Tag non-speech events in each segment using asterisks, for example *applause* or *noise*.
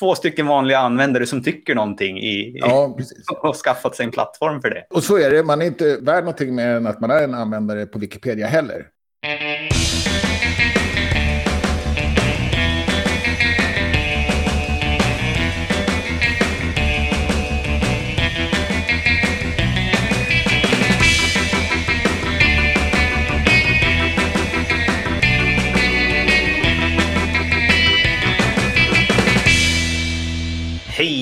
två stycken vanliga användare som tycker någonting i, Ja, *laughs* och skaffat sig en plattform för det. Och så är det, man är inte värd någonting mer än att man är en användare på Wikipedia heller.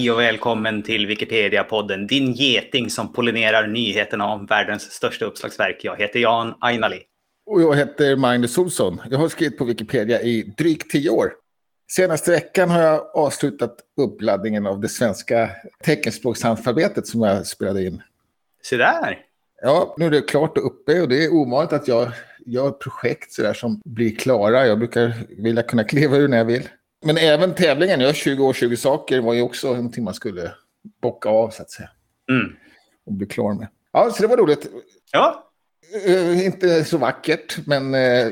Hej och välkommen till Wikipedia-podden, din geting som pollinerar nyheterna om världens största uppslagsverk. Jag heter Jan Ainali. Och jag heter Magnus Olsson. Jag har skrivit på Wikipedia i drygt tio år. Senaste veckan har jag avslutat uppladdningen av det svenska teckenspråksalfabetet som jag spelade in. Se där! Ja, nu är det klart och uppe och det är ovanligt att jag gör projekt så där som blir klara. Jag brukar vilja kunna kliva ur när jag vill. Men även tävlingen, jag har 20 år, 20 saker, var ju också någonting man skulle bocka av så att säga. Mm. Och bli klar med. Ja, så det var roligt. Ja, Eh, inte så vackert, men eh,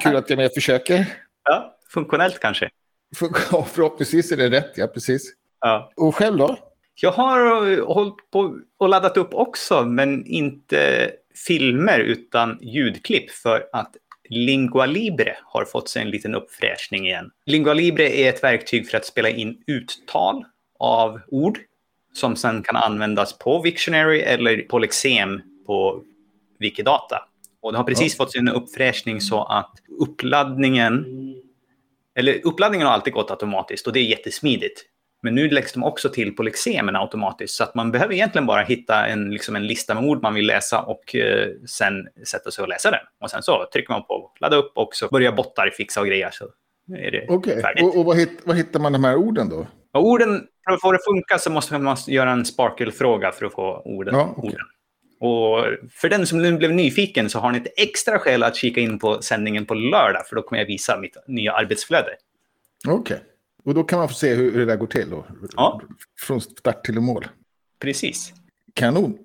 kul att jag med försöker. ja, funktionellt kanske. För, *laughs* förhoppningsvis är det rätt, ja precis. Ja. Och själv då? Jag har eh, hållit på och laddat upp också, men inte filmer utan ljudklipp för att Lingua Libre har fått sig en liten uppfräschning igen. Lingua Libre är ett verktyg för att spela in uttal av ord som sen kan användas på Wiktionary eller på Lexem på Wikidata. Och det har precis fått sig en uppfräschning så att uppladdningen, eller uppladdningen har alltid gått automatiskt och det är jättesmidigt. Men nu läggs de också till på lexemen automatiskt. Så att man behöver egentligen bara hitta en, liksom en lista med ord man vill läsa och eh, sen sätta sig och läsa den. Och sen så trycker man på ladda upp och så börjar bottar fixa och grejer. Så är det Okej, färdigt. och, och vad, hitt, vad hittar man de här orden då? Och orden, för att få det att funka så måste man göra en Sparkle-fråga för att få orden. Ja, okej. orden. Och för den som nu blev nyfiken så har ni ett extra skäl att kika in på sändningen på lördag, för då kommer jag visa mitt nya arbetsflöde. Okej, och då kan man få se hur, hur det där går till då. Ja. Från start till mål. Precis. Kanon.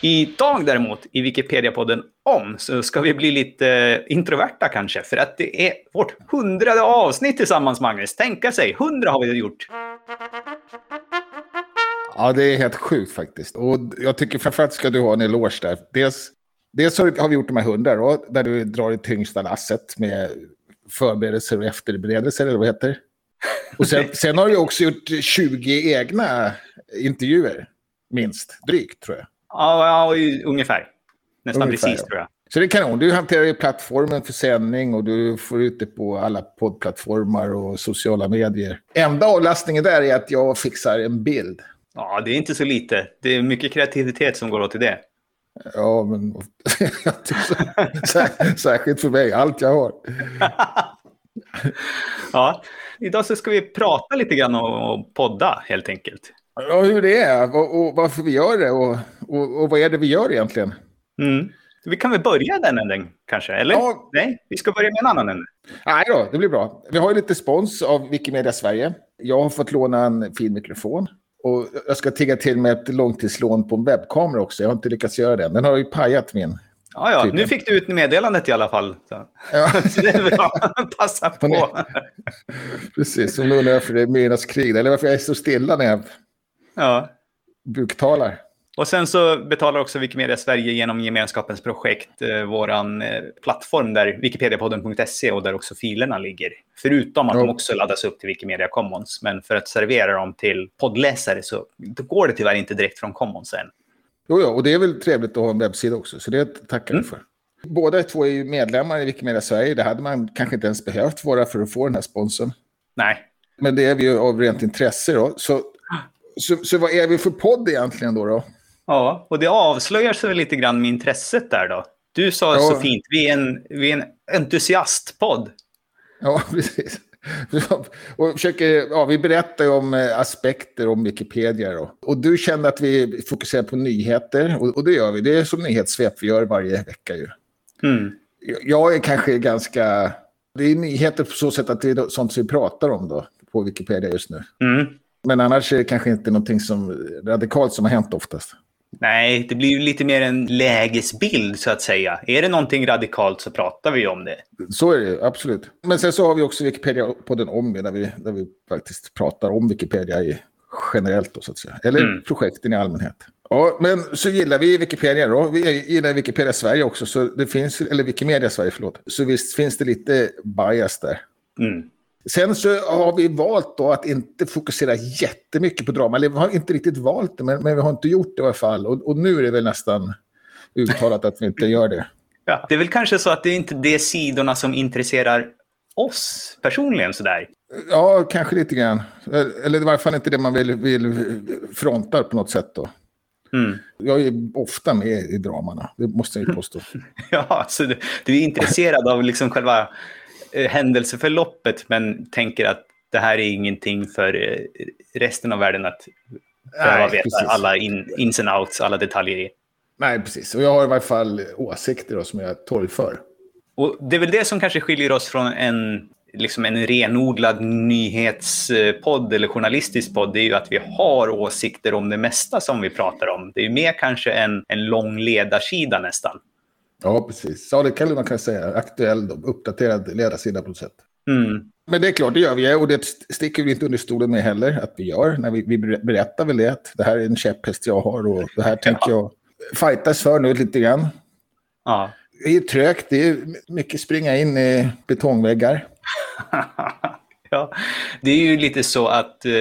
Idag däremot i Wikipedia-podden om så ska vi bli lite introverta kanske. För att det är vårt hundrade avsnitt tillsammans, Magnus. Tänka sig, hundra har vi gjort. Ja, det är helt sjukt faktiskt. Och jag tycker framförallt ska du ha en eloge där. Dels, dels har vi gjort de här hundra då, där du drar det tyngsta lasset med förberedelser och efterberedelser, eller vad heter. *laughs* Och sen, sen har du också gjort 20 egna intervjuer, minst, drygt tror jag. Ja, ja ungefär. Nästan Ungefär, precis ja. tror jag. Så det är kanon. Du hanterar ju plattformen för sändning och du får ut det på alla poddplattformar och sociala medier. Enda avlastningen där är att jag fixar en bild. Ja, det är inte så lite. Det är mycket kreativitet som går åt i det. Ja, men *laughs* särskilt för mig, allt jag har. *laughs* Ja, idag så ska vi prata lite grann och podda helt enkelt. Ja, hur det är och, och varför vi gör det och, och, och vad är det vi gör egentligen. Mm. Vi kan väl börja den änden kanske? Eller? Ja. Nej, vi ska börja med en annan ände. Nej då, det blir bra. Vi har ju lite spons av Wikimedia Sverige. Jag har fått låna en fin mikrofon. Och jag ska tigga till med ett långtidslån på en webbkamera också. Jag har inte lyckats göra det. Den har ju pajat min. Ja, ja, Tydligen. nu fick du ut meddelandet i alla fall. Så. Ja, *laughs* Så det är bra. Passa på. precis. Som undrar varför det är Myrornas krig. Eller varför jag är så stilla när jag Ja. buktalar. Och sen så betalar också Wikimedia Sverige genom gemenskapens projekt eh, våran eh, plattform där wikipediapodden.se och där också filerna ligger. Förutom att Ja. de också laddas upp till Wikimedia Commons. Men för att servera dem till poddläsare så går det tyvärr inte direkt från Commons än. Jo, ja, och det är väl trevligt att ha en webbsida också. Så det tackar jag Mm. för. Båda två är ju medlemmar i Wikimedia Sverige. Det hade man kanske inte ens behövt vara för att få den här sponsorn. Nej, Men det är vi ju av rent intresse då. Så, så, så vad är vi för podd egentligen då? då? Ja, och det avslöjar sig lite grann med intresset där då. Du sa Ja. så fint, vi är en, vi är en entusiastpodd. Ja, *laughs* precis. Och försöker, ja, vi berättar ju om eh, aspekter om Wikipedia. Då. Och du känner att vi fokuserar på nyheter. Och, och det gör vi. Det är som nyhetssvep vi gör varje vecka ju. Mm. Jag- Jag är kanske ganska... Det är nyheter på så sätt att det är sånt som vi pratar om då på Wikipedia just nu. Mm. Men annars är det kanske inte någonting som radikalt som har hänt oftast. Nej, det blir ju lite mer en lägesbild så att säga. Är det någonting radikalt så pratar vi om det. Så är det absolut. Men sen så har vi också Wikipedia på den om där vi, där vi faktiskt pratar om Wikipedia i, generellt då så att säga. Eller mm. projekten i allmänhet. Ja, men så gillar vi Wikipedia då. Vi gillar Wikipedia Sverige också, så det finns, eller Wikimedia Sverige, förlåt. Så visst finns det lite bias där. Mm. Sen så har vi valt då att inte fokusera jättemycket på drama. Eller vi har inte riktigt valt det, men, men vi har inte gjort det i alla fall. Och, och, nu är det väl nästan uttalat att vi inte gör det. Ja, det är väl kanske så att det är inte är de sidorna som intresserar oss personligen sådär. Ja, kanske lite grann. Eller i varje fall inte det man vill, vill fronta på något sätt då. Mm. Jag är ofta med i dramarna, det måste jag ju påstå. *laughs* ja, så du, du, är intresserad av liksom själva händelseförloppet men tänker att det här är ingenting för eh, resten av världen att behöva veta precis. alla in, ins and outs, alla detaljer i. Nej, precis. Och jag har i varje fall åsikter då, som jag torgför. Och det är väl det som kanske skiljer oss från en liksom en renodlad nyhetspodd eller journalistisk podd, det är ju att vi har åsikter om det mesta som vi pratar om. Det är mer kanske en, en lång ledarsida nästan. Ja, precis. Ja, det kan man kan säga. Aktuell, uppdaterad ledarsida på något sätt. Mm. Men det är klart, det gör vi. Och det sticker vi inte under stolen med heller att vi gör. När vi, vi berättar väl det. Det här är en käpphäst jag har och det här tänker jag fightas för nu lite grann. Ja. Det är trögt, det är mycket springa in i betongväggar. *laughs* ja, det är ju lite så att, eh,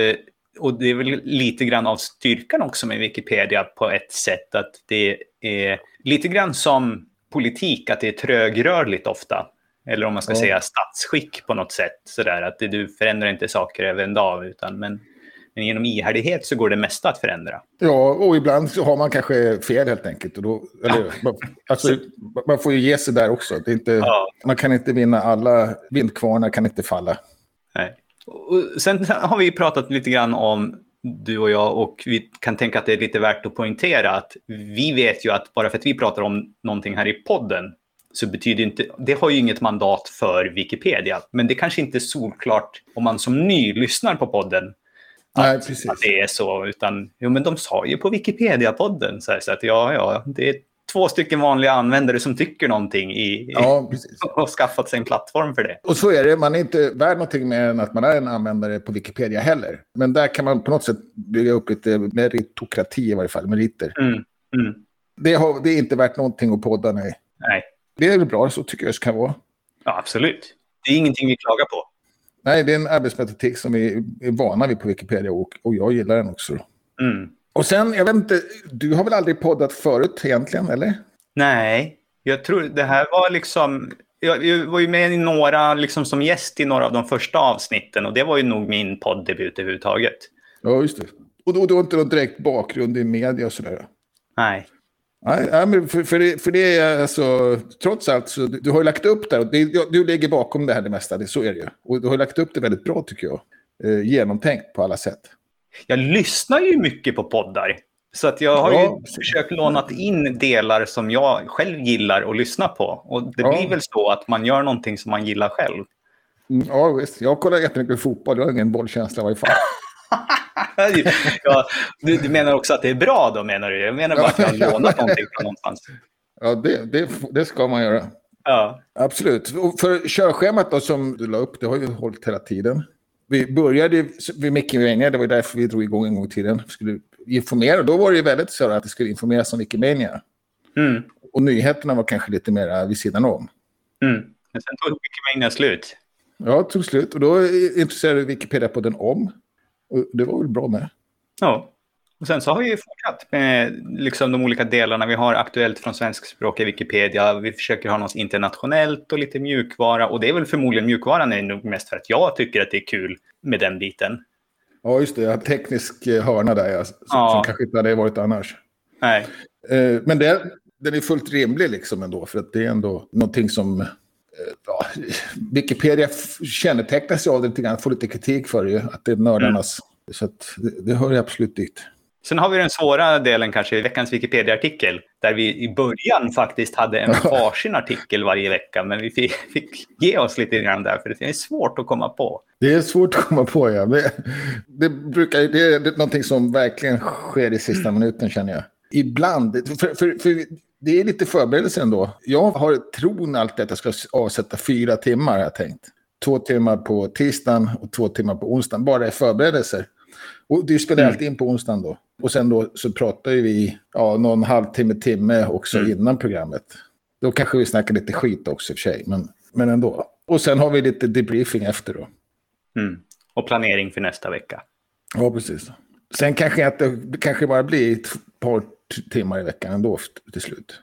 och det är väl lite grann av styrkan också med Wikipedia på ett sätt, att det är lite grann som politik, att det är trögrörligt ofta. Eller om man ska ja. säga statsskick på något sätt. Sådär, att du förändrar inte saker över en dag, utan men men genom ihärdighet så går det mesta att förändra. Ja, och ibland så har man kanske fel helt enkelt. Och då, eller, man, alltså, man får ju ge sig där också. Det är inte, ja. Man kan inte vinna alla vindkvarnar, kan inte falla. Nej. Och sen har vi pratat lite grann om du och jag och vi kan tänka att det är lite värt att poängtera att vi vet ju att bara för att vi pratar om någonting här i podden så betyder inte, det har ju inget mandat för Wikipedia. Men det kanske inte är solklart om man som ny lyssnar på podden Nej, att, precis. att det är så. Utan jo, men de sa ju på Wikipedia-podden så, här, så att ja, ja, det är två stycken vanliga användare som tycker någonting i, ja, *laughs* och skaffat sig en plattform för det. Och så är det, man är inte värd någonting mer än att man är en användare på Wikipedia heller. Men där kan man på något sätt bygga upp lite meritokrati i varje fall, meriter. Mm, mm. Det, har, det, är inte värt någonting att podda, nej. nej. Det är väl bra, så tycker jag det ska vara. Ja, absolut. Det är ingenting vi klagar på. Nej, det är en arbetsmetodik som vi är vana vid på Wikipedia och, och jag gillar den också. Mm. Och sen, jag vet inte, du har väl aldrig poddat förut egentligen, eller? Nej, jag tror det här var liksom... Jag, var ju med i några, liksom som gäst i några av de första avsnitten och det var ju nog min podddebut överhuvudtaget. Ja, just det. Och då, då inte någon direkt bakgrund i media och sådär? Nej. Nej, men för, för, det, för det är alltså, trots allt så du, du har ju lagt upp där, och det, du lägger bakom det här det mesta, det, så är det ju. Och du har lagt upp det väldigt bra tycker jag. Eh, genomtänkt på alla sätt. Jag lyssnar ju mycket på poddar. Så att jag har ja, ju försökt låna in delar som jag själv gillar att lyssna på. Och det ja. blir väl så att man gör någonting som man gillar själv. Mm, ja, visst. Jag kollar jättemycket fotboll. Jag har ingen bollkänsla i varje fall. *laughs* ja, du, du, menar också att det är bra då, menar du? Jag menar bara att jag har *laughs* lånat någonting från någonstans. Ja, det, det, det ska man göra. Ja. Absolut. Och för körschemat då som du la upp, det har ju hållit hela tiden. Vi började vid Micke det var därför vi drog igång en gång i tiden. Vi skulle informera, då var det ju väldigt så att det skulle informeras om Wikimania. Mm. Och nyheterna var kanske lite mer vid sidan om. Mm. Men sen tog Wikimania slut. Ja, tog slut. Och då intresserade Wikipedia på den om. Och det var väl bra med. Ja. Och sen så har vi fortsatt med liksom de olika delarna. Vi har aktuellt från svenskspråkiga Wikipedia. Vi försöker ha något internationellt och lite mjukvara. Och det är väl förmodligen mjukvaran är nog mest för att jag tycker att det är kul med den biten. Ja, just det. Teknisk hörna där, ja, som, ja. som kanske inte hade varit annars. Nej. Eh, men det, den är fullt rimlig liksom ändå, för att det är ändå någonting som... Eh, ja, Wikipedia kännetecknas ju av det lite grann, får lite kritik för det, att det är nördarnas... Mm. Så det, det hör ju absolut dit. Sen har vi den svåra delen kanske i veckans Wikipedia-artikel. Där vi i början faktiskt hade en *laughs* varsin artikel varje vecka. Men vi fick, fick ge oss lite grann där. För det är svårt att komma på. Det är svårt att komma på, ja. Det, det, brukar, det är någonting som verkligen sker i sista minuten känner jag. ibland, för, för, för det är lite förberedelse ändå. Jag har tron alltid att jag ska avsätta fyra timmar, har jag tänkt. Två timmar på tisdagen och två timmar på onsdagen, bara i förberedelser. Och det spelar mm. alltid in på onsdagen då. Och sen då så pratar ju vi ja, någon halvtimme, timme också mm. innan programmet. Då kanske vi snackar lite skit också i och för sig, men, men ändå. Och sen har vi lite debriefing efter då. Mm. Och planering för nästa vecka. Ja, precis. Sen kanske att det kanske bara blir ett par timmar i veckan ändå till slut.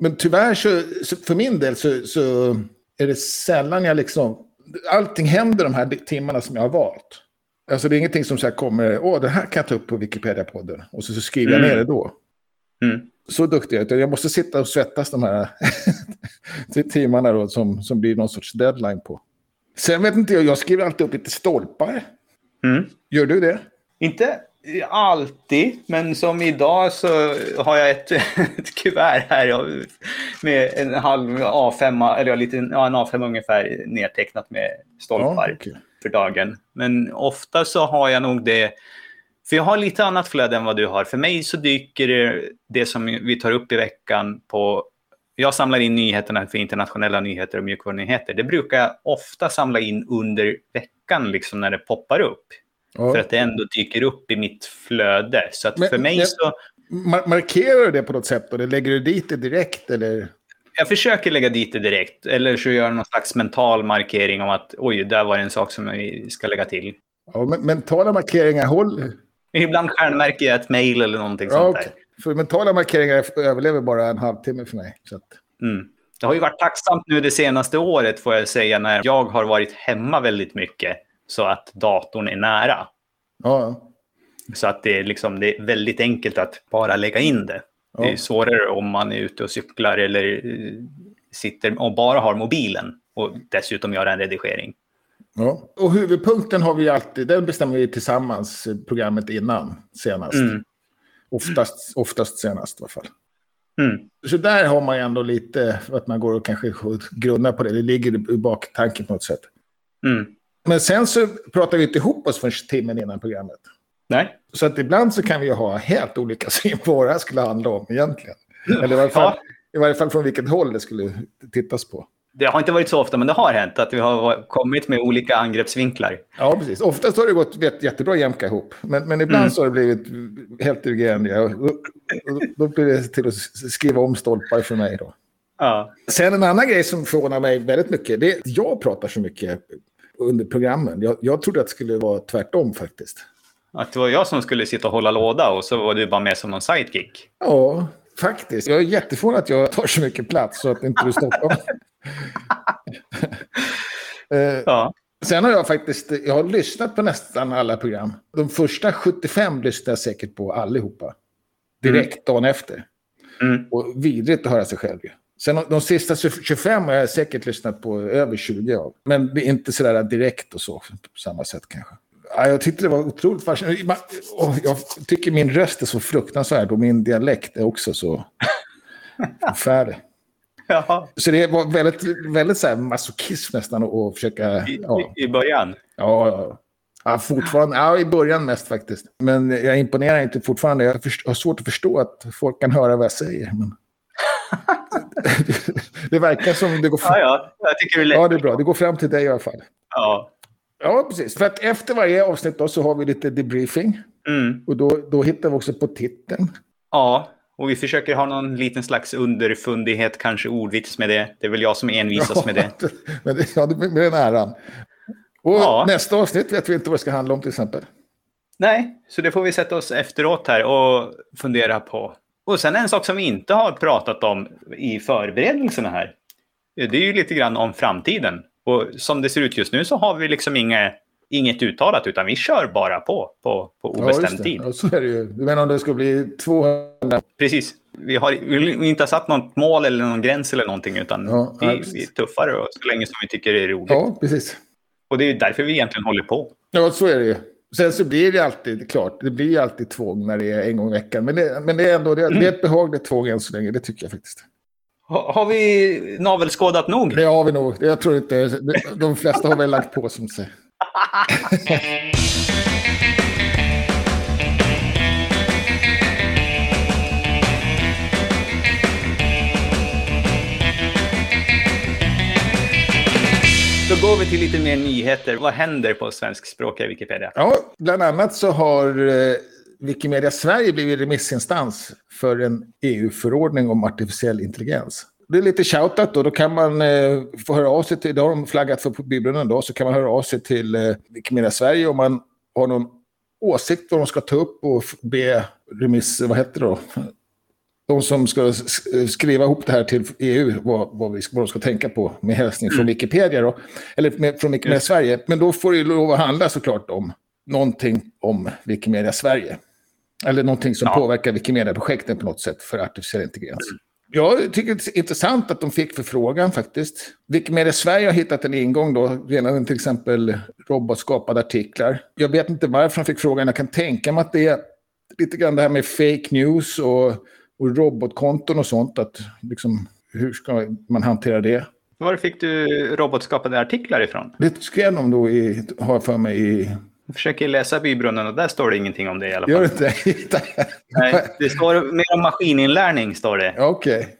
Men tyvärr så, så för min del så, så, är det sällan jag liksom... Allting händer de här timmarna som jag har valt. Alltså det är ingenting som så här kommer, åh det här kan jag ta upp på Wikipedia-podden. Och så, så skriver jag mm. ner det då. Mm. Så duktig jag är. Jag måste sitta och svettas de här *laughs* timmarna då som, som blir någon sorts deadline på. Sen vet inte jag, jag skriver alltid upp lite stolpar. Mm. Gör du det? Inte alltid, men som idag så har jag ett, *laughs* ett kuvert här med en halv A5, eller lite, ja, en A5 ungefär nedtecknat med stolpar ja, okay. För dagen. Men ofta så har jag nog det, för jag har lite annat flöde än vad du har. För mig så dyker det, det som vi tar upp i veckan på jag samlar in nyheterna för internationella nyheter och mjukvarunyheter. Det brukar jag ofta samla in under veckan, liksom när det poppar upp. Ja. För att det ändå dyker upp i mitt flöde. Så att men, för mig så... markerar du det på något sätt? Eller lägger du dit det direkt? Eller? Jag försöker lägga dit det direkt. Eller så gör jag någon slags mental markering om att oj, där var en sak som vi ska lägga till. Ja, men mentala markeringar håller. Ibland stjärnmärker jag ett mejl eller någonting ja, sånt där. För mentala markeringar överlever bara en halvtimme för mig. Så att... mm. Det har ju varit tacksamt nu det senaste året får jag säga när jag har varit hemma väldigt mycket så att datorn är nära. Ja. Så att det är, liksom, det är väldigt enkelt att bara lägga in det. Ja. Det är svårare om man är ute och cyklar eller eh, sitter och bara har mobilen och dessutom gör en redigering. Ja. Och huvudpunkten har vi alltid, den bestämmer vi tillsammans programmet innan senast. Mm. Oftast, oftast senast i alla fall. Mm. Så där har man ju ändå lite, att man går och kanske grunnar på det. Det ligger i baktanken på något sätt. Mm. Men sen så pratar vi inte ihop oss förrän timmen innan programmet. Nej. Så att ibland så kan vi ha helt olika *laughs* syn på vad det här skulle handla om egentligen. Eller i varje fall, ja. i varje fall från vilket håll det skulle tittas på. Det har inte varit så ofta, men det har hänt att vi har kommit med olika angreppsvinklar. Ja, precis. Oftast har det gått jättebra att jämka ihop. Men, men ibland mm. så har det blivit helt. Då, då blir det till att skriva om stolpar för mig. Då. Ja. Sen en annan grej som förvånar mig väldigt mycket, det är att jag pratar så mycket under programmen. Jag, jag trodde att det skulle vara tvärtom faktiskt. Att det var jag som skulle sitta och hålla låda och så var du bara med som någon sidekick? Ja, faktiskt. Jag är jätteförvånad att jag tar så mycket plats så att inte du stoppar mig. *laughs* Eh, ja. Sen har jag faktiskt jag har lyssnat på nästan alla program. De första 75 lyssnade jag säkert på allihopa. Direkt mm. dagen efter. Mm. Och vidrigt att höra sig själv. Sen de sista 25 har jag säkert lyssnat på över 20 av. Men inte sådär direkt och så på samma sätt kanske. Ja, jag tyckte det var otroligt fascinerande. Jag tycker min röst är så fruktansvärd och min dialekt är också så förfärlig. *laughs* Ja. Så det var väldigt, väldigt så här masochism nästan att försöka... Ja. I, I början? Ja, ja. Ja, fortfarande. Ja, i början mest faktiskt. Men jag imponerar inte fortfarande. Jag har svårt att förstå att folk kan höra vad jag säger. Men... *laughs* det verkar som det går fram. Ja, ja. Jag tycker det är lätt. Ja, det är bra. Det går fram till dig i alla fall. Ja. Ja, precis. För att efter varje avsnitt då så har vi lite debriefing. Mm. Och då, då hittar vi också på titeln. Ja, och vi försöker ha någon liten slags underfundighet, kanske ordvits med det. Det är väl jag som envisas ja, med det. *laughs* Men det ja, med den äran. Och ja. nästa avsnitt vet vi inte vad det ska handla om till exempel. Nej, så det får vi sätta oss efteråt här och fundera på. Och sen en sak som vi inte har pratat om i förberedelserna här. Det är ju lite grann om framtiden. Och som det ser ut just nu så har vi liksom inget, inget uttalat utan vi kör bara på på, på obestämd ja, tid. Ja, så är det ju. Menar om det ska bli 200? Precis. Vi har vi inte satt något mål eller någon gräns eller någonting utan ja, vi, vi är tuffare och så länge som vi tycker det är roligt. Ja, precis. Och det är därför vi egentligen håller på. Ja, så är det ju. Sen så blir det alltid, klart, det blir alltid tvång när det är en gång i veckan. Men det, men det är ändå det, det är ett behagligt tvång än så länge, det tycker jag faktiskt. Har vi navelskådat nog? Det har vi nog. Jag tror inte... De flesta har väl lagt på som sig. Då går vi till lite mer nyheter. Vad händer på svenskspråkiga Wikipedia? Ja, bland annat så har eh, Wikimedia Sverige blivit remissinstans för en EU-förordning om artificiell intelligens. Det är lite shoutout då, då kan man eh, få höra av sig till, det har de flaggat för på bibblan då, så kan man höra av sig till eh, Wikimedia Sverige om man har någon åsikt vad de ska ta upp och be remiss, vad heter det då? De som ska skriva ihop det här till EU, vad, vad, vi, vad de ska tänka på med hälsning från Wikipedia då, eller med, från Wikimedia Sverige. Men då får det lov att handla såklart om någonting om Wikimedia Sverige. Eller någonting som ja. påverkar Wikimedia-projekten på något sätt för artificiell intelligens. Jag tycker det är intressant att de fick förfrågan faktiskt. Wikimedia Sverige har hittat en ingång då, redan till exempel robotskapade artiklar. Jag vet inte varför de fick frågan, jag kan tänka mig att det är lite grann det här med fake news och, och robotkonton och sånt. Att liksom, hur ska man hantera det? Var fick du robotskapade artiklar ifrån? Det skrev de då, i, har jag för mig, i jag försöker läsa bybrunnen och där står det ingenting om det i alla fall. Gör det inte? Nej, det står mer om maskininlärning, står det. Okej. Okay.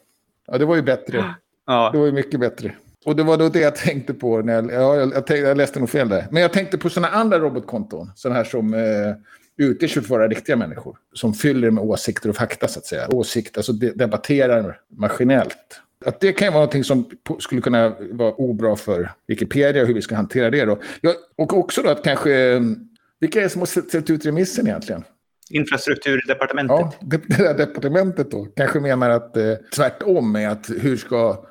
Ja, det var ju bättre. Ja. Det var ju mycket bättre. Och det var då det jag tänkte på. När jag, ja, jag, tänkte, jag läste nog fel där. Men jag tänkte på sådana andra robotkonton. Sådana här som eh, sig för vara riktiga människor. Som fyller med åsikter och fakta, så att säga. Åsikter, alltså de, debatterar maskinellt. Att det kan vara någonting som skulle kunna vara obra för Wikipedia och hur vi ska hantera det då. Ja, och också då att kanske, vilka är det som har sett ut remissen egentligen? Infrastrukturdepartementet. Ja, det, det där departementet då kanske menar att eh, tvärtom är att hur ska,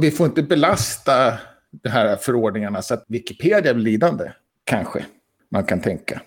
vi får inte belasta de här förordningarna så att Wikipedia blir lidande. Kanske man kan tänka.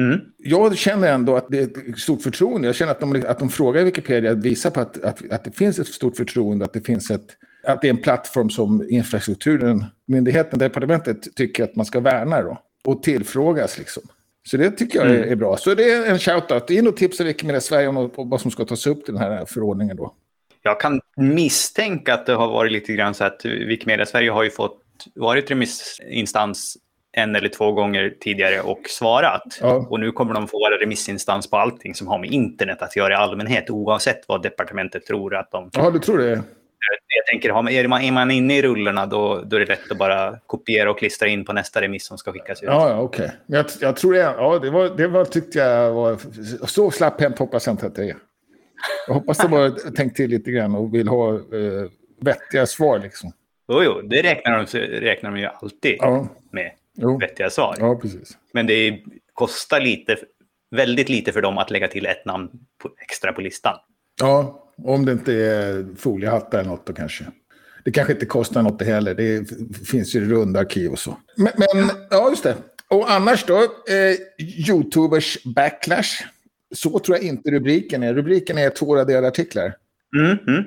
Mm. Jag känner ändå att det är ett stort förtroende. Jag känner att de, att de frågar Wikipedia visar på att, att, att det finns ett stort förtroende, att det finns ett att det är en plattform som infrastrukturen, myndigheten, departementet tycker att man ska värna då. Och tillfrågas liksom. Så det tycker jag mm. är, bra. Så det är en shout-out. In och tipsa Wikimedia Sverige om vad som ska tas upp till den här förordningen då. Jag kan misstänka att det har varit lite grann så att Wikimedia Sverige har ju fått varit remissinstans en eller två gånger tidigare och svarat. Ja. Och nu kommer de få vara remissinstans på allting som har med internet att göra i allmänhet, oavsett vad departementet tror att de... Ja, du tror det? Jag tänker, är man, är man inne i rullorna då, då är det lätt att bara kopiera och klistra in på nästa remiss som ska skickas ut. Ja, ja okej. Okay. Jag, jag, tror det, ja, det, var, det var, tyckte jag var... Så slapphänt hoppas jag inte att det är. Jag hoppas de har *laughs* tänkt till lite grann och vill ha eh, vettiga svar liksom. Jo, jo, det räknar de, räknar de ju alltid ja. med jo. vettiga svar. Ja, precis. Men det kostar lite, väldigt lite för dem att lägga till ett namn på, extra på listan. Ja, om det inte är foliehattar eller något då kanske. Det kanske inte kostar något det heller. Det finns ju runda arkiv och så. Men, men ja, just det. Och annars då, eh, YouTubers backlash. Så tror jag inte rubriken är. Rubriken är två raderade artiklar. Mm, mm.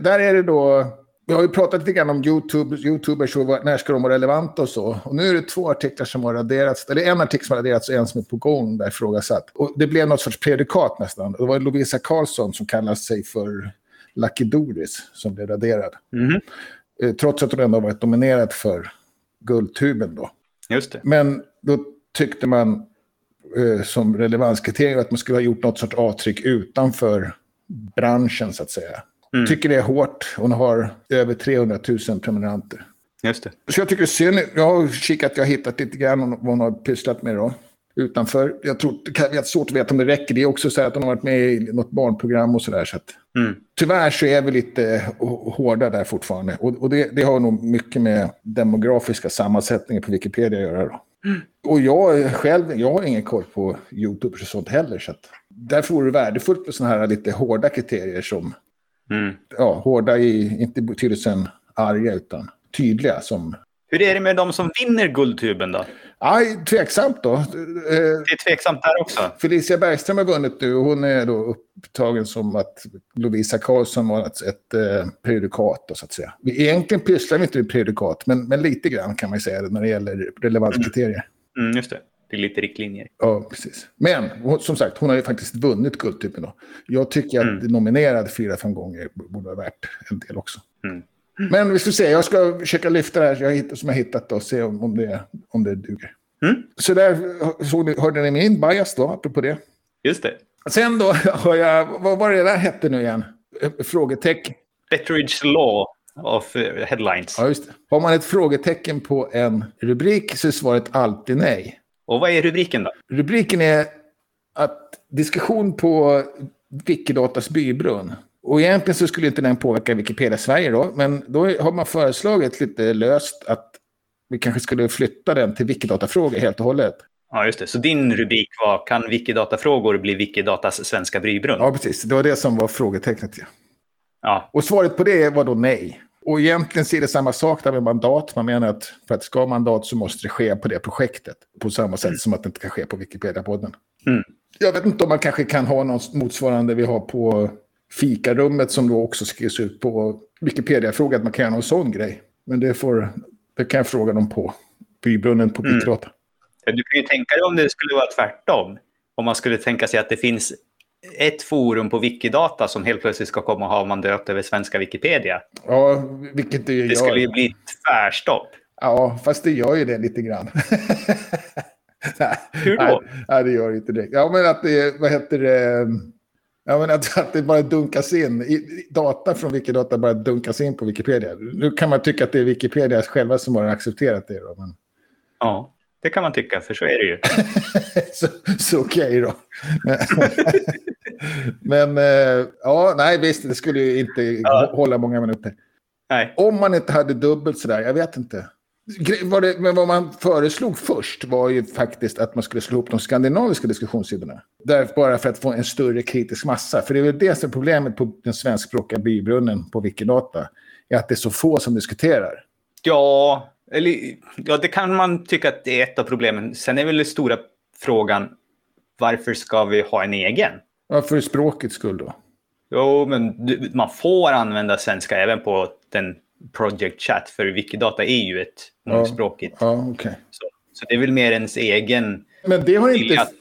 Där är det då vi har ju pratat lite grann om YouTube, YouTubers och när ska de vara relevanta och så. Och nu är det två artiklar som har raderats, eller en artikel som har raderats och en som är på gång där ifrågasatt. Och det blev något sorts predikat nästan. Det var Lovisa Karlsson som kallar sig för Lucky Doris som blev raderad. Mm. Trots att hon ändå varit nominerad för Guldtuben då. Just det. Men då tyckte man eh, som relevanskriterium att man skulle ha gjort något sorts avtryck utanför branschen så att säga. Mm. Tycker det är hårt. Hon har över 300 000 prenumeranter. Just det. Så jag tycker det är synd. Jag har kikat, jag har hittat lite grann vad hon har pysslat med då. Utanför. Jag tror det är svårt att veta om det räcker. Det är också så att hon har varit med i något barnprogram och sådär. Så mm. Tyvärr så är vi lite hårda där fortfarande. Och, och det, det, har nog mycket med demografiska sammansättningar på Wikipedia att göra. Då. Mm. Och jag själv, jag har ingen koll på YouTube och sånt heller. Så att därför vore det värdefullt med sådana här lite hårda kriterier som Mm. Ja, hårda i, inte betydelsen arga, utan tydliga. Som... Hur är det med de som vinner Guldtuben då? Aj, tveksamt då. Det är tveksamt där också. Felicia Bergström har vunnit nu. Hon är då upptagen som att Lovisa Karlsson var ett, ett eh, prejudikat. Då, så att säga. Egentligen pysslar vi inte med prejudikat, men, men lite grann kan man säga när det gäller relevanskriterier. Mm. Mm, just det. Det är lite riktlinjer. Ja, precis. Men som sagt, hon har ju faktiskt vunnit Guldtuben då. Jag tycker att mm. nominerad fyra, fem gånger borde vara värt en del också. Mm. Men vi ska se, jag ska försöka lyfta det här som jag hittat och se om, det, om det duger. Mm. Så där såg ni, hörde ni min bias då, apropå det. Just det. Sen då *laughs* har jag, vad var det där hette nu igen? Frågetecken. Betteridge Law. av eh, headlines. Ja, just det. Har man ett frågetecken på en rubrik så är svaret alltid nej. Och vad är rubriken då? Rubriken är att diskussion på Wikidatas bybrunn. Och egentligen så skulle inte den påverka Wikipedia Sverige då, men då har man föreslagit lite löst att vi kanske skulle flytta den till Wikidatafrågor helt och hållet. Ja, just det. Så din rubrik var Kan Wikidata-frågor bli Wikidatas svenska brybrunn? Ja, precis. Det var det som var frågetecknet. Ja. Ja. Och svaret på det var då nej. Och egentligen ser det samma sak där med mandat. Man menar att för att det ska ha mandat så måste det ske på det projektet. På samma sätt som att det inte kan ske på Wikipedia-podden. Mm. Jag vet inte om man kanske kan ha något motsvarande vi har på fikarummet som då också skrivs ut på Wikipedia-fråga. Att man kan göra någon sån grej. Men det, får, det kan jag fråga dem på bybrunnen på Mm. Wikidata. Du kan ju tänka dig om det skulle vara tvärtom. Om man skulle tänka sig att det finns ett forum på Wikidata som helt plötsligt ska komma och ha mandat över svenska Wikipedia. Ja, vilket det ju Det skulle ju gör. bli tvärstopp. Ja, fast det gör ju det lite grann. *laughs* Nej, Hur då? Nej, det gör inte det. Ja, men att det, vad heter det? Ja, men att, att det bara dunkas in. I, data från Wikidata bara dunkas in på Wikipedia. Nu kan man tycka att det är Wikipedia själva som har accepterat det. Då, men, Ja, det kan man tycka, för så är det ju. *laughs* så så okej då. *laughs* men eh, ja, nej visst, det skulle ju inte Ja. hålla många minuter. Nej. Om man inte hade dubbelt sådär, jag vet inte. Det, men vad man föreslog först var ju faktiskt att man skulle slå ihop de skandinaviska diskussionssidorna. Där, bara för att få en större kritisk massa. För det är väl det som är problemet på den svenskspråkiga bybrunnen på Wikidata. Är att det är så få som diskuterar. Ja, eller, ja, det kan man tycka att det är ett av problemen. Sen är väl den stora frågan, varför ska vi ha en egen? Ja, för språkets skull då. Jo, men du, man får använda svenska även på den Project Chat, för Wikidata är ju ett Ja. mångspråkigt. Ja, okej. Så, så det är väl mer ens egen Men det har, inte, att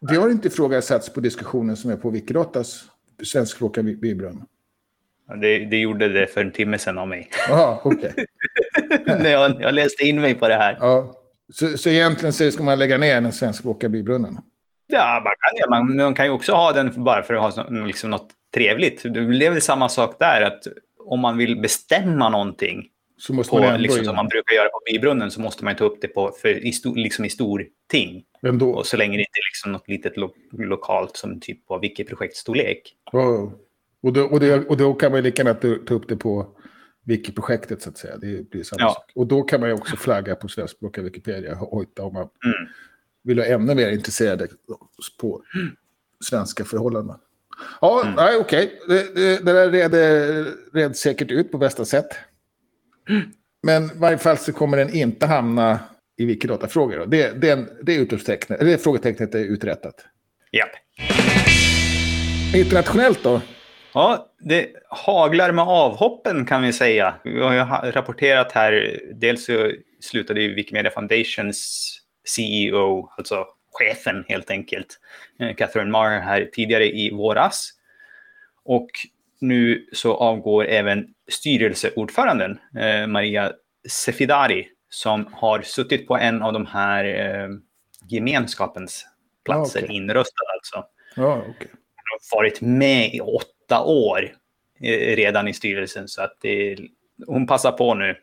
det har inte ifrågasatts på diskussionen som är på Wikidatas svenskspråkiga. Ja, Det, det gjorde det för en timme sedan av mig. Jaha, okej. *laughs* När jag, jag läste in mig på det här. Ja. Så, så egentligen så ska man lägga ner den svenskspråkiga bybrunnen? Ja, man kan, ja, man, man kan ju också ha den bara för att ha liksom något trevligt. Det är väl samma sak där, att om man vill bestämma någonting Så måste på, man liksom, som man brukar göra på bybrunnen så måste man ta upp det på, för, i, stor, liksom i stor ting. Ändå. Och så länge det inte är liksom något litet lo, lokalt som typ på Wiki-projektstorlek. Ja. Och, då, och, det, och då kan man lika gärna ta ta upp det på Wiki-projektet så att säga. Det blir samma Ja. sak. Och då kan man ju också flagga på svenskspråkiga Wikipedia och hojta om man Mm. Vill vara ännu mer intresserade på svenska förhållanden. Ja, Mm. nej, okej. Det, det, det där red, red säkert ut på bästa sätt. Men i varje fall så kommer den inte hamna i Wikidata-frågor. då. Det, det, det, utropstecknet, det frågetecknet är uträttat. Japp. Internationellt då? Ja, det haglar med avhoppen kan vi säga. Vi har ju rapporterat här, dels så slutade ju Wikimedia Foundations CEO, alltså chefen helt enkelt, eh, Catherine Marr här tidigare i våras. Och nu så avgår även styrelseordföranden eh, Maria Sefidari som har suttit på en av de här eh, gemenskapens platser, Ah, okej. inröstad alltså Ja, okej. har varit med i åtta år eh, redan i styrelsen. Så att det, hon passar på nu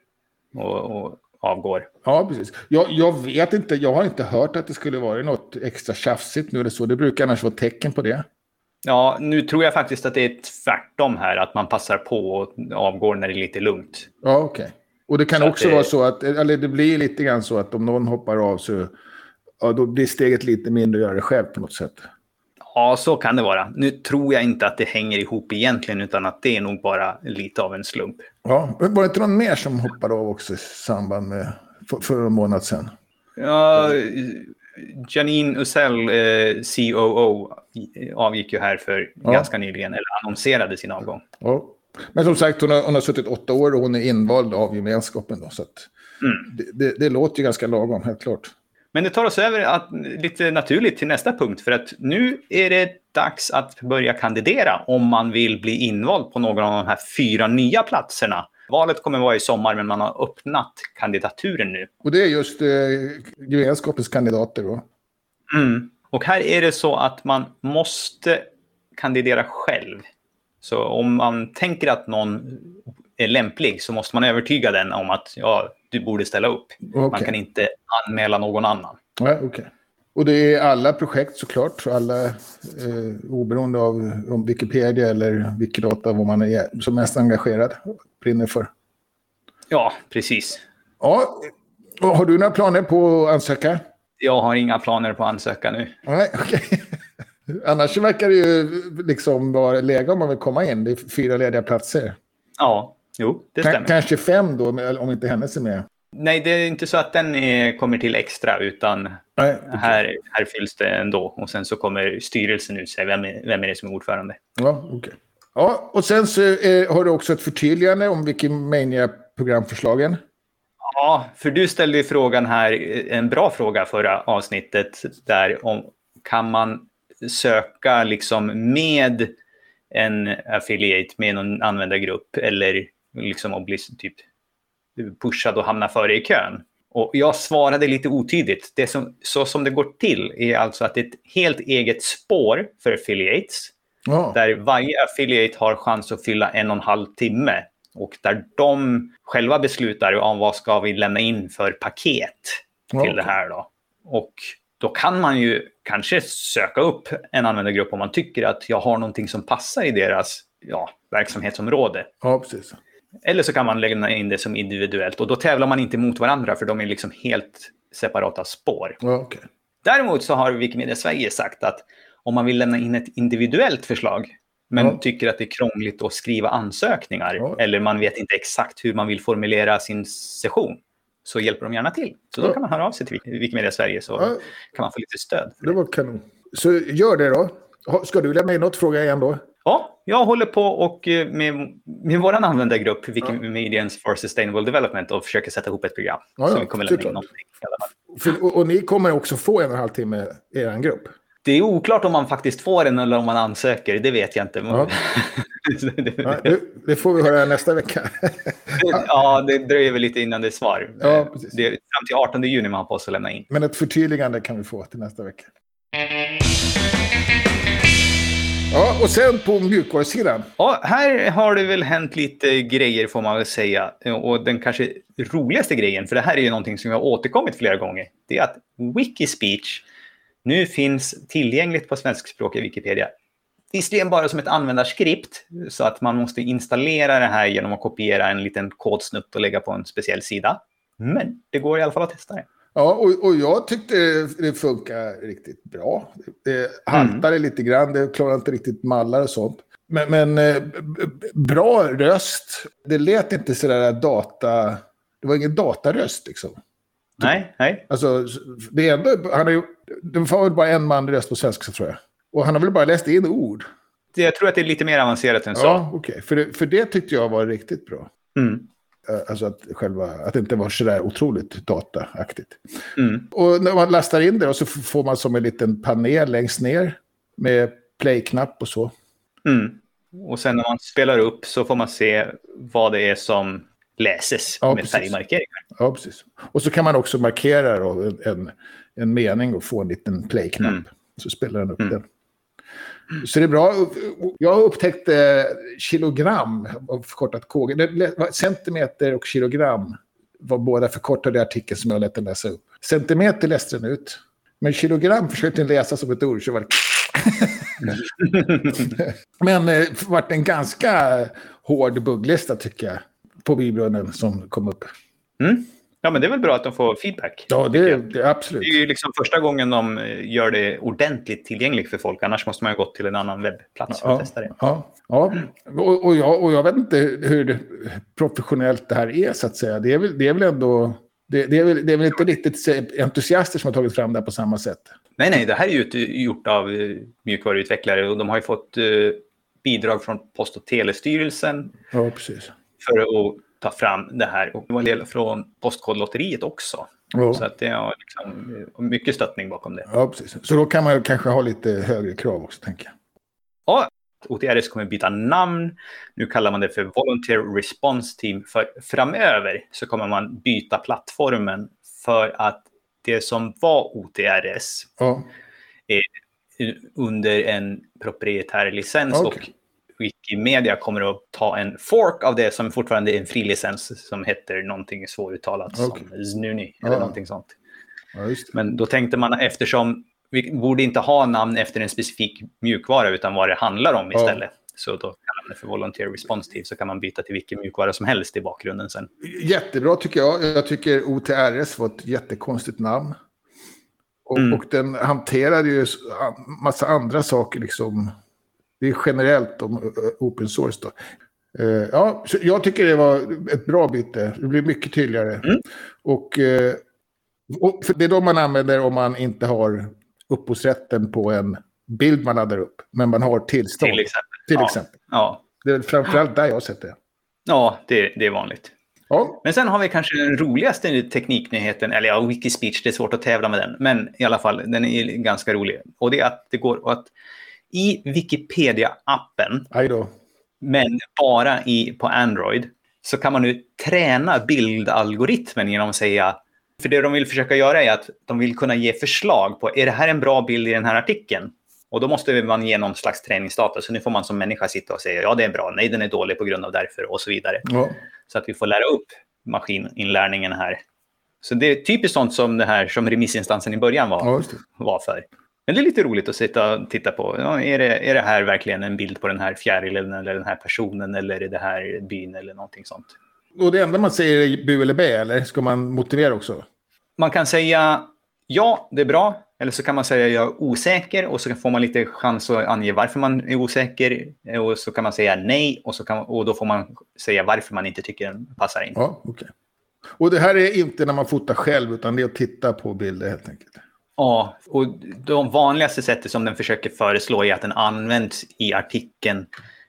och, och avgår. Ja, precis. Jag, jag vet inte, jag har inte hört att det skulle vara något extra tjafsigt nu eller så. Det brukar annars vara tecken på det. Ja, nu tror jag faktiskt att det är tvärtom här, att man passar på och avgår när det är lite lugnt. Ja, okej. Och det kan Så också det- vara så att, eller det blir lite grann så att om någon hoppar av så ja, då blir steget lite mindre att göra det själv på något sätt. Ja, så kan det vara. Nu tror jag inte att det hänger ihop egentligen, utan att det är nog bara lite av en slump. Ja, var det inte någon mer som hoppade av också i samband med för, för en månad sedan? Ja, Janine Usell, eh, COO, avgick ju här för Ja. ganska nyligen, eller annonserade sin avgång. Ja. Men som sagt, hon har, hon har suttit åtta år och hon är invald av gemenskapen. Då, så Mm. det, det, det låter ju ganska lagom, helt klart. Men det tar oss över att, lite naturligt till nästa punkt. För att nu är det dags att börja kandidera om man vill bli invald på någon av de här fyra nya platserna. Valet kommer vara i sommar, men man har öppnat kandidaturen nu. Och det är just eh, gemenskapens kandidater då. Mm. Och här är det så att man måste kandidera själv. Så om man tänker att någon lämplig så måste man övertyga den om att ja, du borde ställa upp. Okej. Man kan inte anmäla någon annan. Ja, okej. Och det är alla projekt såklart, alla eh, oberoende av om Wikipedia eller Wikidata, vad man är som mest engagerad, brinner för. Ja, precis. Ja, och har du några planer på att ansöka? Jag har inga planer på att ansöka nu. Nej, okej. *laughs* Annars verkar det ju liksom vara läge om man vill komma in. Det är fyra lediga platser. Ja, jo, det stämmer. kanske fem då, om inte hennes är med. Nej, det är inte så att den är, kommer till extra, utan Nej, här, här fylls det ändå. Och sen så kommer styrelsen ut sig. Vem är, vem är det som är ordförande? Ja, okej. Ja, och sen så eh, har du också ett förtydligande om Wikimania-programförslagen. Ja, för du ställde ju frågan här, en bra fråga förra avsnittet, där om kan man söka liksom med en affiliate, med någon användargrupp eller liksom att bli typ pushad och hamna före i kön. Och jag svarade lite otydligt. Det som, så som det går till är alltså att det är ett helt eget spår för affiliates Ja, där varje affiliate har chans att fylla en och en halv timme och där de själva beslutar om vad ska vi lämna in för paket till Ja, det här då. Och då kan man ju kanske söka upp en användargrupp om man tycker att jag har någonting som passar i deras ja, verksamhetsområde. ja precis. Eller så kan man lämna in det som individuellt och då tävlar man inte mot varandra för de är liksom helt separata spår. Okej. Däremot så har Wikimedia Sverige sagt att om man vill lämna in ett individuellt förslag men Ja. tycker att det är krångligt att skriva ansökningar Ja. eller man vet inte exakt hur man vill formulera sin session så hjälper de gärna till. Så då Ja. kan man höra av sig till Wik- Wikimedia Sverige så kan man få lite stöd. det var kanon. Så gör det då. Ska du lämna in något fråga igen då? Ja, jag håller på och eh, med, med vår användargrupp Wikimedians for Sustainable Development och försöker sätta ihop ett program. Ja, ja, vi kommer lämna in någonting. För, och, och ni kommer också få en och en halv timme i er grupp. Det är oklart om man faktiskt får den eller om man ansöker. Det vet jag inte. Ja. Det- Ja, det, får vi höra nästa vecka. *laughs* Ja, det dröjer väl lite innan det är svar. Ja, precis. det är fram till 18 juni man har på sig att lämna in. Men ett förtydligande kan vi få till nästa vecka. Ja, och sen på mjukvarusidan. Ja, här har det väl hänt lite grejer får man väl säga. Och den kanske roligaste grejen, för det här är ju någonting som jag har återkommit flera gånger, det är att Wikispeech nu finns tillgängligt på svenskspråkiga Wikipedia. Visserligen bara som ett användarskript, så att man måste installera det här genom att kopiera en liten kodsnutt och lägga på en speciell sida. Men det går i alla fall att testa det. Ja, och, och jag tyckte det funkar riktigt bra. Det haltade lite grann, det klarade inte riktigt mallar och sånt. Men, men eh, bra röst. Det lät inte sådär data... Det var ingen dataröst liksom. Nej, nej. Alltså, det är ändå... Han är, ju- det var väl bara en man röst på svenska tror jag. Och han har väl bara läst in ord. Jag tror att det är lite mer avancerat än så. Ja, okej. För, det, för det tyckte jag var riktigt bra. Mm. Eh, Alltså att, själva, att det inte var sådär otroligt dataaktigt. Mm. Och när man lastar in det och så får man som en liten panel längst ner med play-knapp och så. Mm. Och sen när man spelar upp så får man se vad det är som läses Ja, med färgmarkeringar. Ja, precis. Och så kan man också markera då en, en, en mening och få en liten play-knapp. Mm. Så spelar den upp Mm. den. Så det är bra. Jag har upptäckt eh, kilogram, förkortat KG. Centimeter och kilogram var båda förkortade i artikeln som jag lät den läsa upp. Centimeter läste den ut. Men kilogram försökte den läsa som ett ord, så var det... *laughs* Men det eh, vart en ganska hård bugglista tycker jag. På bibrunnen som kom upp. Mm. Ja, men det är väl bra att de får feedback. Ja, det, det är absolut. Det är ju liksom första gången de eh, gör det ordentligt tillgängligt för folk. Annars måste man ju gått till en annan webbplats för att Ja, testa det. ja, ja. Och, och, jag, och jag vet inte hur professionellt det här är så att säga. Det är väl, det är väl ändå... Det, det, är väl, det är väl inte riktigt entusiaster som har tagit fram det här på samma sätt. Nej, nej, det här är ju gjort av eh, mjukvaruutvecklare och de har ju fått eh, bidrag från Post och telestyrelsen Ja, precis. för att ta fram det här. Och det var en del från Postkodlotteriet också. Så Ja, att det har liksom mycket stöttning bakom det. ja, precis. Så då kan man kanske ha lite högre krav också, tänker jag. Ja, OTRS kommer byta namn. Nu kallar man det för Volunteer Response Team. För framöver så kommer man byta plattformen för att det som var OTRS Ja, är under en proprietär licens Okej. och Wikimedia kommer att ta en fork av det som fortfarande är en frilicens som heter någonting svåruttalat Okej. som Znuni eller Ja. någonting sånt. Ja. Men då tänkte man eftersom vi borde inte ha namn efter en specifik mjukvara utan vad det handlar om Ja. istället. Så då kallar man det för Volunteer Responsive så kan man byta till vilken mjukvara som helst i bakgrunden sen. Jättebra tycker jag. Jag tycker OTRS var ett jättekonstigt namn. Och, Mm. och den hanterade ju massa andra saker liksom. Det är generellt om open source då. Eh, ja, jag tycker det var ett bra byte. Det blir mycket tydligare. Mm. Och, eh, och det är då man använder om man inte har upphovsrätten på en bild man laddar upp. Men man har tillstånd. Till exempel. Till ja. exempel. Ja, Det är framförallt där jag har sett det. ja det, det är vanligt. Ja, Men sen har vi kanske den roligaste tekniknyheten, eller ja, Wikispeech, det är svårt att tävla med den, men i alla fall, den är ganska rolig. Och det är att det går att i Wikipedia-appen, men bara i, på Android, så kan man nu träna bildalgoritmen genom att säga, för det de vill försöka göra är att de vill kunna ge förslag på, är det här en bra bild i den här artikeln? Och då måste man ge någon slags träningsdata, så nu får man som människa sitta och säga, ja det är bra, nej den är dålig på grund av därför och så vidare. Ja. Så att vi får lära upp maskininlärningen här. Så det är typiskt sånt som det här som remissinstansen i början var, Ja, var för. Men det är lite roligt att sitta och titta på. Ja, är, det, är det här verkligen en bild på den här fjärilen eller den här personen eller är det här byn eller någonting sånt? Och det enda man säger är bu eller bä, eller ska man motivera också? Man kan säga ja, det är bra. Eller så kan man säga jag är osäker och så får man lite chans att ange varför man är osäker. Och så kan man säga nej och, så kan, och då får man säga varför man inte tycker den passar in. Ja, okej. Och det här är inte när man fotar själv, utan det är att titta på bilder helt enkelt. Ja, och de vanligaste sättet som den försöker föreslå är att den används i artikeln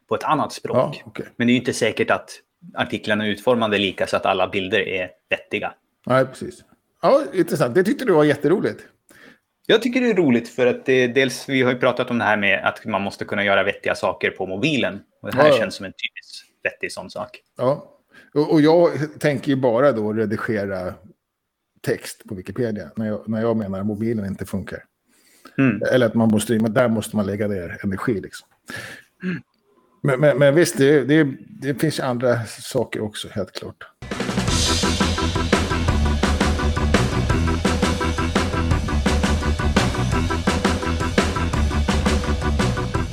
på ett annat språk. Ja, okej. Men det är ju inte säkert att artiklarna är utformade lika så att alla bilder är vettiga. Nej, precis. Ja, intressant. Det tyckte du var jätteroligt. Jag tycker det är roligt för att det, dels, vi har ju pratat om det här med att man måste kunna göra vettiga saker på mobilen. Och det här Ja, ja. känns som en typisk vettig sån sak. Ja. Och, och jag tänker ju bara då redigera text på Wikipedia, när jag, när jag menar att mobilen inte funkar. Mm. Eller att man måste, men där måste man lägga ner energi liksom. Men, men, men visst, det, det, det finns andra saker också, helt klart.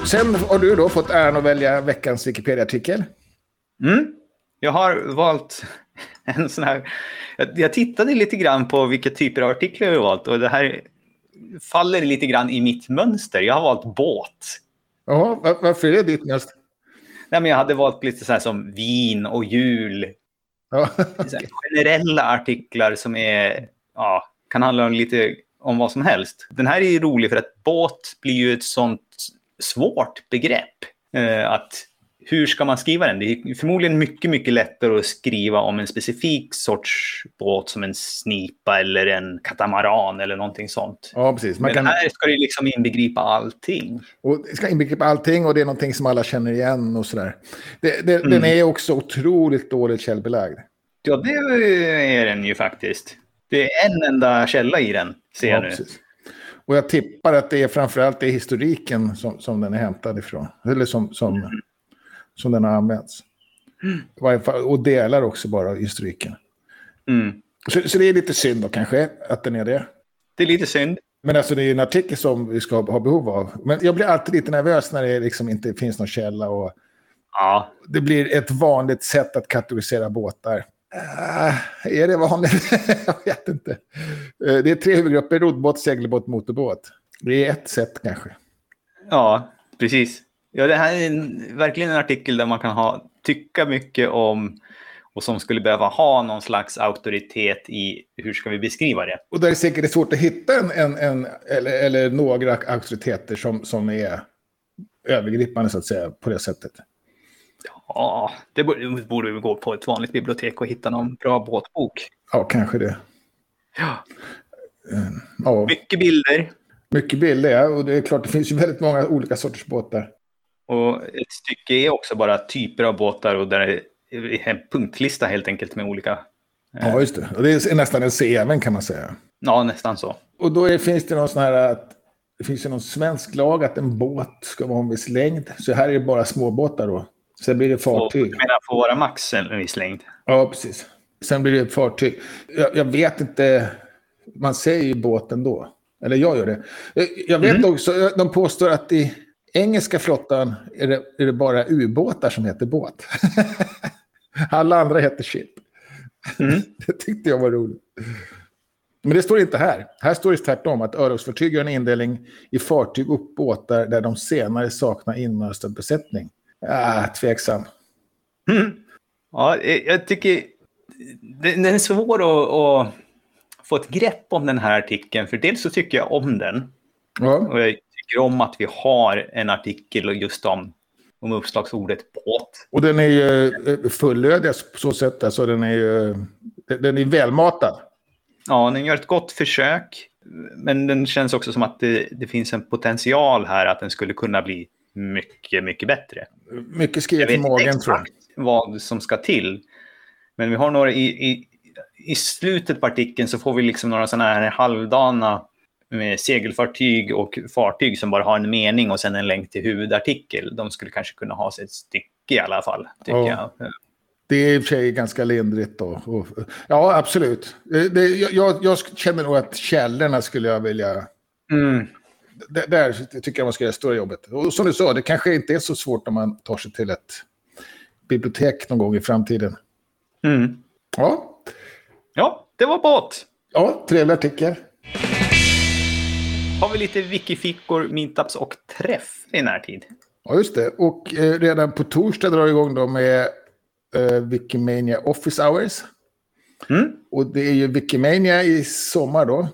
Sen har du då fått äran att välja veckans Wikipedia-artikel. Mm. Jag har valt *laughs* en sån här... Jag, tittade lite grann på vilka typer av artiklar jag har valt och det här faller lite grann i mitt mönster. Jag har valt båt. Ja, var- varför är det ditt mest? Nej, men jag hade valt lite så här som vin och jul. Ja, generella artiklar som är, ja, kan handla om lite om vad som helst. Den här är ju rolig för att båt blir ju ett sånt svårt begrepp. Eh, att hur ska man skriva den? Det är förmodligen mycket, mycket lättare att skriva om en specifik sorts båt som en snipa eller en katamaran eller någonting sånt. ja precis. Man Men kan, här ska det liksom inbegripa allting. och det ska inbegripa allting och det är någonting som alla känner igen och sådär. Det, det, Den Mm. är också otroligt dåligt källbelagd. Ja, det är den ju faktiskt. Det är en enda källa i den, ser jag nu. precis. Och jag tippar att det är framförallt det historiken som, som den är hämtad ifrån. Eller som, som, som den har använts. I fall, och delar också bara av historiken. Mm. Så, så det är lite synd då kanske att den är det. Det är lite synd. Men alltså det är en artikel som vi ska ha behov av. Men jag blir alltid lite nervös när det liksom inte finns någon källa. Och Ja, det blir ett vanligt sätt att kategorisera båtar. Äh, är det vanligt? *laughs* jag vet inte. Eh, Det är tre huvudgrupper, roddbåt, segelbåt, motorbåt. Det är ett sätt kanske. ja precis. Ja, det här är en, verkligen en artikel där man kan ha, tycka mycket om och som skulle behöva ha någon slags auktoritet i hur ska vi beskriva det. Och där är det säkert svårt att hitta en, en, en eller, eller några auktoriteter som, som är övergripande så att säga på det sättet. Ja, det borde, vi gå på ett vanligt bibliotek och hitta någon bra båtbok. Ja, kanske det. Ja. Ja, Mycket bilder mycket bilder, ja. Och det är klart, det finns ju väldigt många olika sorters båtar. Och ett stycke är också bara typer av båtar och där är en punktlista helt enkelt med olika, Ja, just det. Och det är nästan en CV kan man säga. ja nästan så. Och då är, finns det någon sån här att det finns ju någon svensk lag att en båt ska vara en viss längd. Så här är det bara småbåtar då. Sen blir det fartyg. Du menar få vara max en viss längd? Ja, precis. Sen blir det fartyg. Jag, jag vet inte. Man säger ju båten då. Eller jag gör det. Jag vet mm. också, de påstår att i engelska flottan är det, är det bara ubåtar som heter båt. *laughs* Alla andra heter ship. Mm. *laughs* det tyckte jag var roligt. Men det står inte här. Här står det tvärtom att örlogsfartyg gör en indelning i fartyg och båtar där de senare saknar inmönstrad besättning. Ah, tveksam. Mm. Ja, jag tycker den är svår att, att, få ett grepp om den här artikeln. För dels så tycker jag om den. Ja. Och jag tycker om att vi har en artikel just om, om uppslagsordet båt. Och den är ju eh, fullödig på så sätt. Alltså den är ju den är välmatad. Ja, den gör ett gott försök. Men den känns också som att det, det finns en potential här att den skulle kunna bli mycket, mycket bättre. Mycket skrivet i magen tror jag. vad som ska till. Men vi har några i, i, i slutet på artikeln så får vi liksom några sådana här halvdana med segelfartyg och fartyg som bara har en mening och sen en länk till huvudartikel. De skulle kanske kunna ha sig ett stycke i alla fall, tycker ja. jag. Det är i och för sig ganska lindrigt då. Ja, absolut. Det, jag, jag, känner nog att källorna skulle jag vilja... Mm. Där, där tycker jag man ska göra stora jobbet. Och som du sa, det kanske inte är så svårt om man tar sig till ett bibliotek någon gång i framtiden. Mm. Ja. Ja, det var båt. Ja, trevlig artikel. Har vi lite wikifickor, meetups och träff i närtid? Ja, just det. Och eh, redan på torsdag drar igång då med eh, Wikimania Office Hours. Mm. Och det är ju Wikimania i sommar då.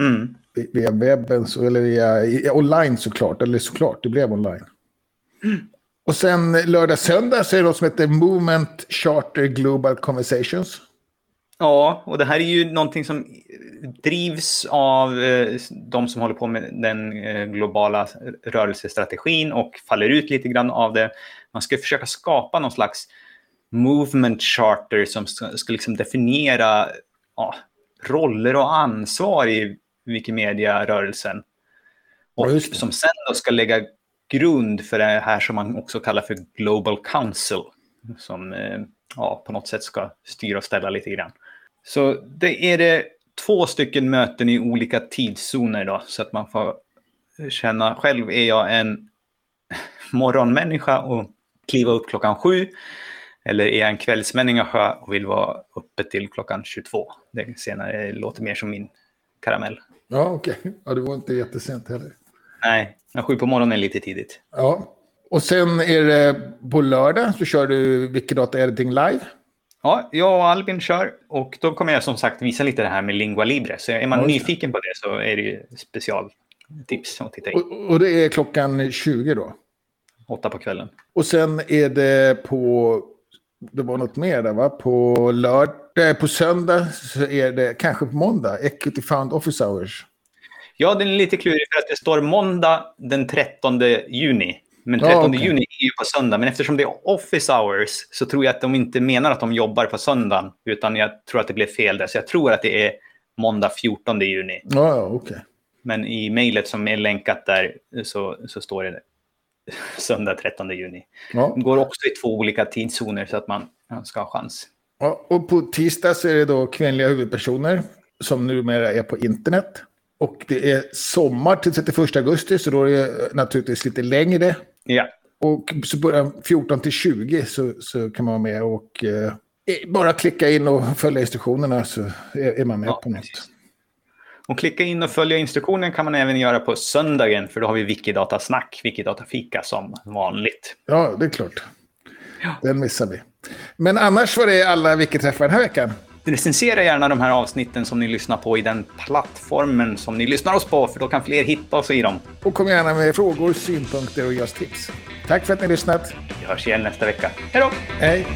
Mm. Via webben, så, eller via online såklart. Eller såklart, det blev online. Mm. Och sen lördag, söndag så är det något som heter Movement Charter Global Conversations. Ja, och det här är ju någonting som drivs av eh, de som håller på med den eh, globala rörelsestrategin och faller ut lite grann av det. Man ska försöka skapa någon slags movement charter som ska, ska liksom definiera ja, roller och ansvar i Wikimedia-rörelsen. Och som sen då ska lägga grund för det här som man också kallar för Global Council. Som eh, ja, på något sätt ska styra och ställa lite grann. Så det är det två stycken möten i olika tidszoner då, så att man får känna själv, är jag en *laughs* morgonmänniska och kliva upp klockan sju? Eller är jag en kvällsmänniska och vill vara uppe till klockan 22? Det senare låter mer som min karamell. Ja, okej. Okay. Ja, det var inte jättesent heller. Nej, men sju på morgonen är lite tidigt. Ja, och sen är det på lördag så kör du Wikidata Editing live. Ja, jag och Albin kör och då kommer jag som sagt visa lite det här med Lingua Libre. Så är man ja, nyfiken på det så är det ju specialtips att titta in. Och, och det är klockan 20 då? Åtta på kvällen. Och sen är det på, det var något mer där va? På lördag, på söndag så är det, kanske på måndag, Equity Found Office Hours. Ja, den är lite klurig för att det står måndag den 13 juni. Men 13 ja, okay. juni är ju på söndag. Men eftersom det är office hours så tror jag att de inte menar att de jobbar på söndagen. Utan jag tror att det blev fel där. Så jag tror att det är måndag 14 juni. Ja, ja okay. Men i mejlet som är länkat där så, så står det *laughs* söndag 13 juni. Ja. Det går också i två olika tidszoner så att man ska ha chans. Ja, och på tisdag så är det då kvinnliga huvudpersoner som numera är på internet. Och det är sommar till 31 augusti, så då är det naturligtvis lite längre. Ja. Och så börjar 14 till 20 så, så kan man vara med och eh, bara klicka in och följa instruktionerna så är, är man med ja, på något. Och klicka in och följa instruktionen kan man även göra på söndagen, för då har vi Wikidata-snack, Wikidata-fika som vanligt. Ja, det är klart. Ja. Den missar vi. Men annars var det alla Wikiträffar den här veckan. Recensera gärna de här avsnitten som ni lyssnar på i den plattformen som ni lyssnar oss på, för då kan fler hitta oss i dem. Och kom gärna med frågor, synpunkter och just tips. Tack för att ni lyssnat. Vi hörs igen nästa vecka. Hej då! Hej!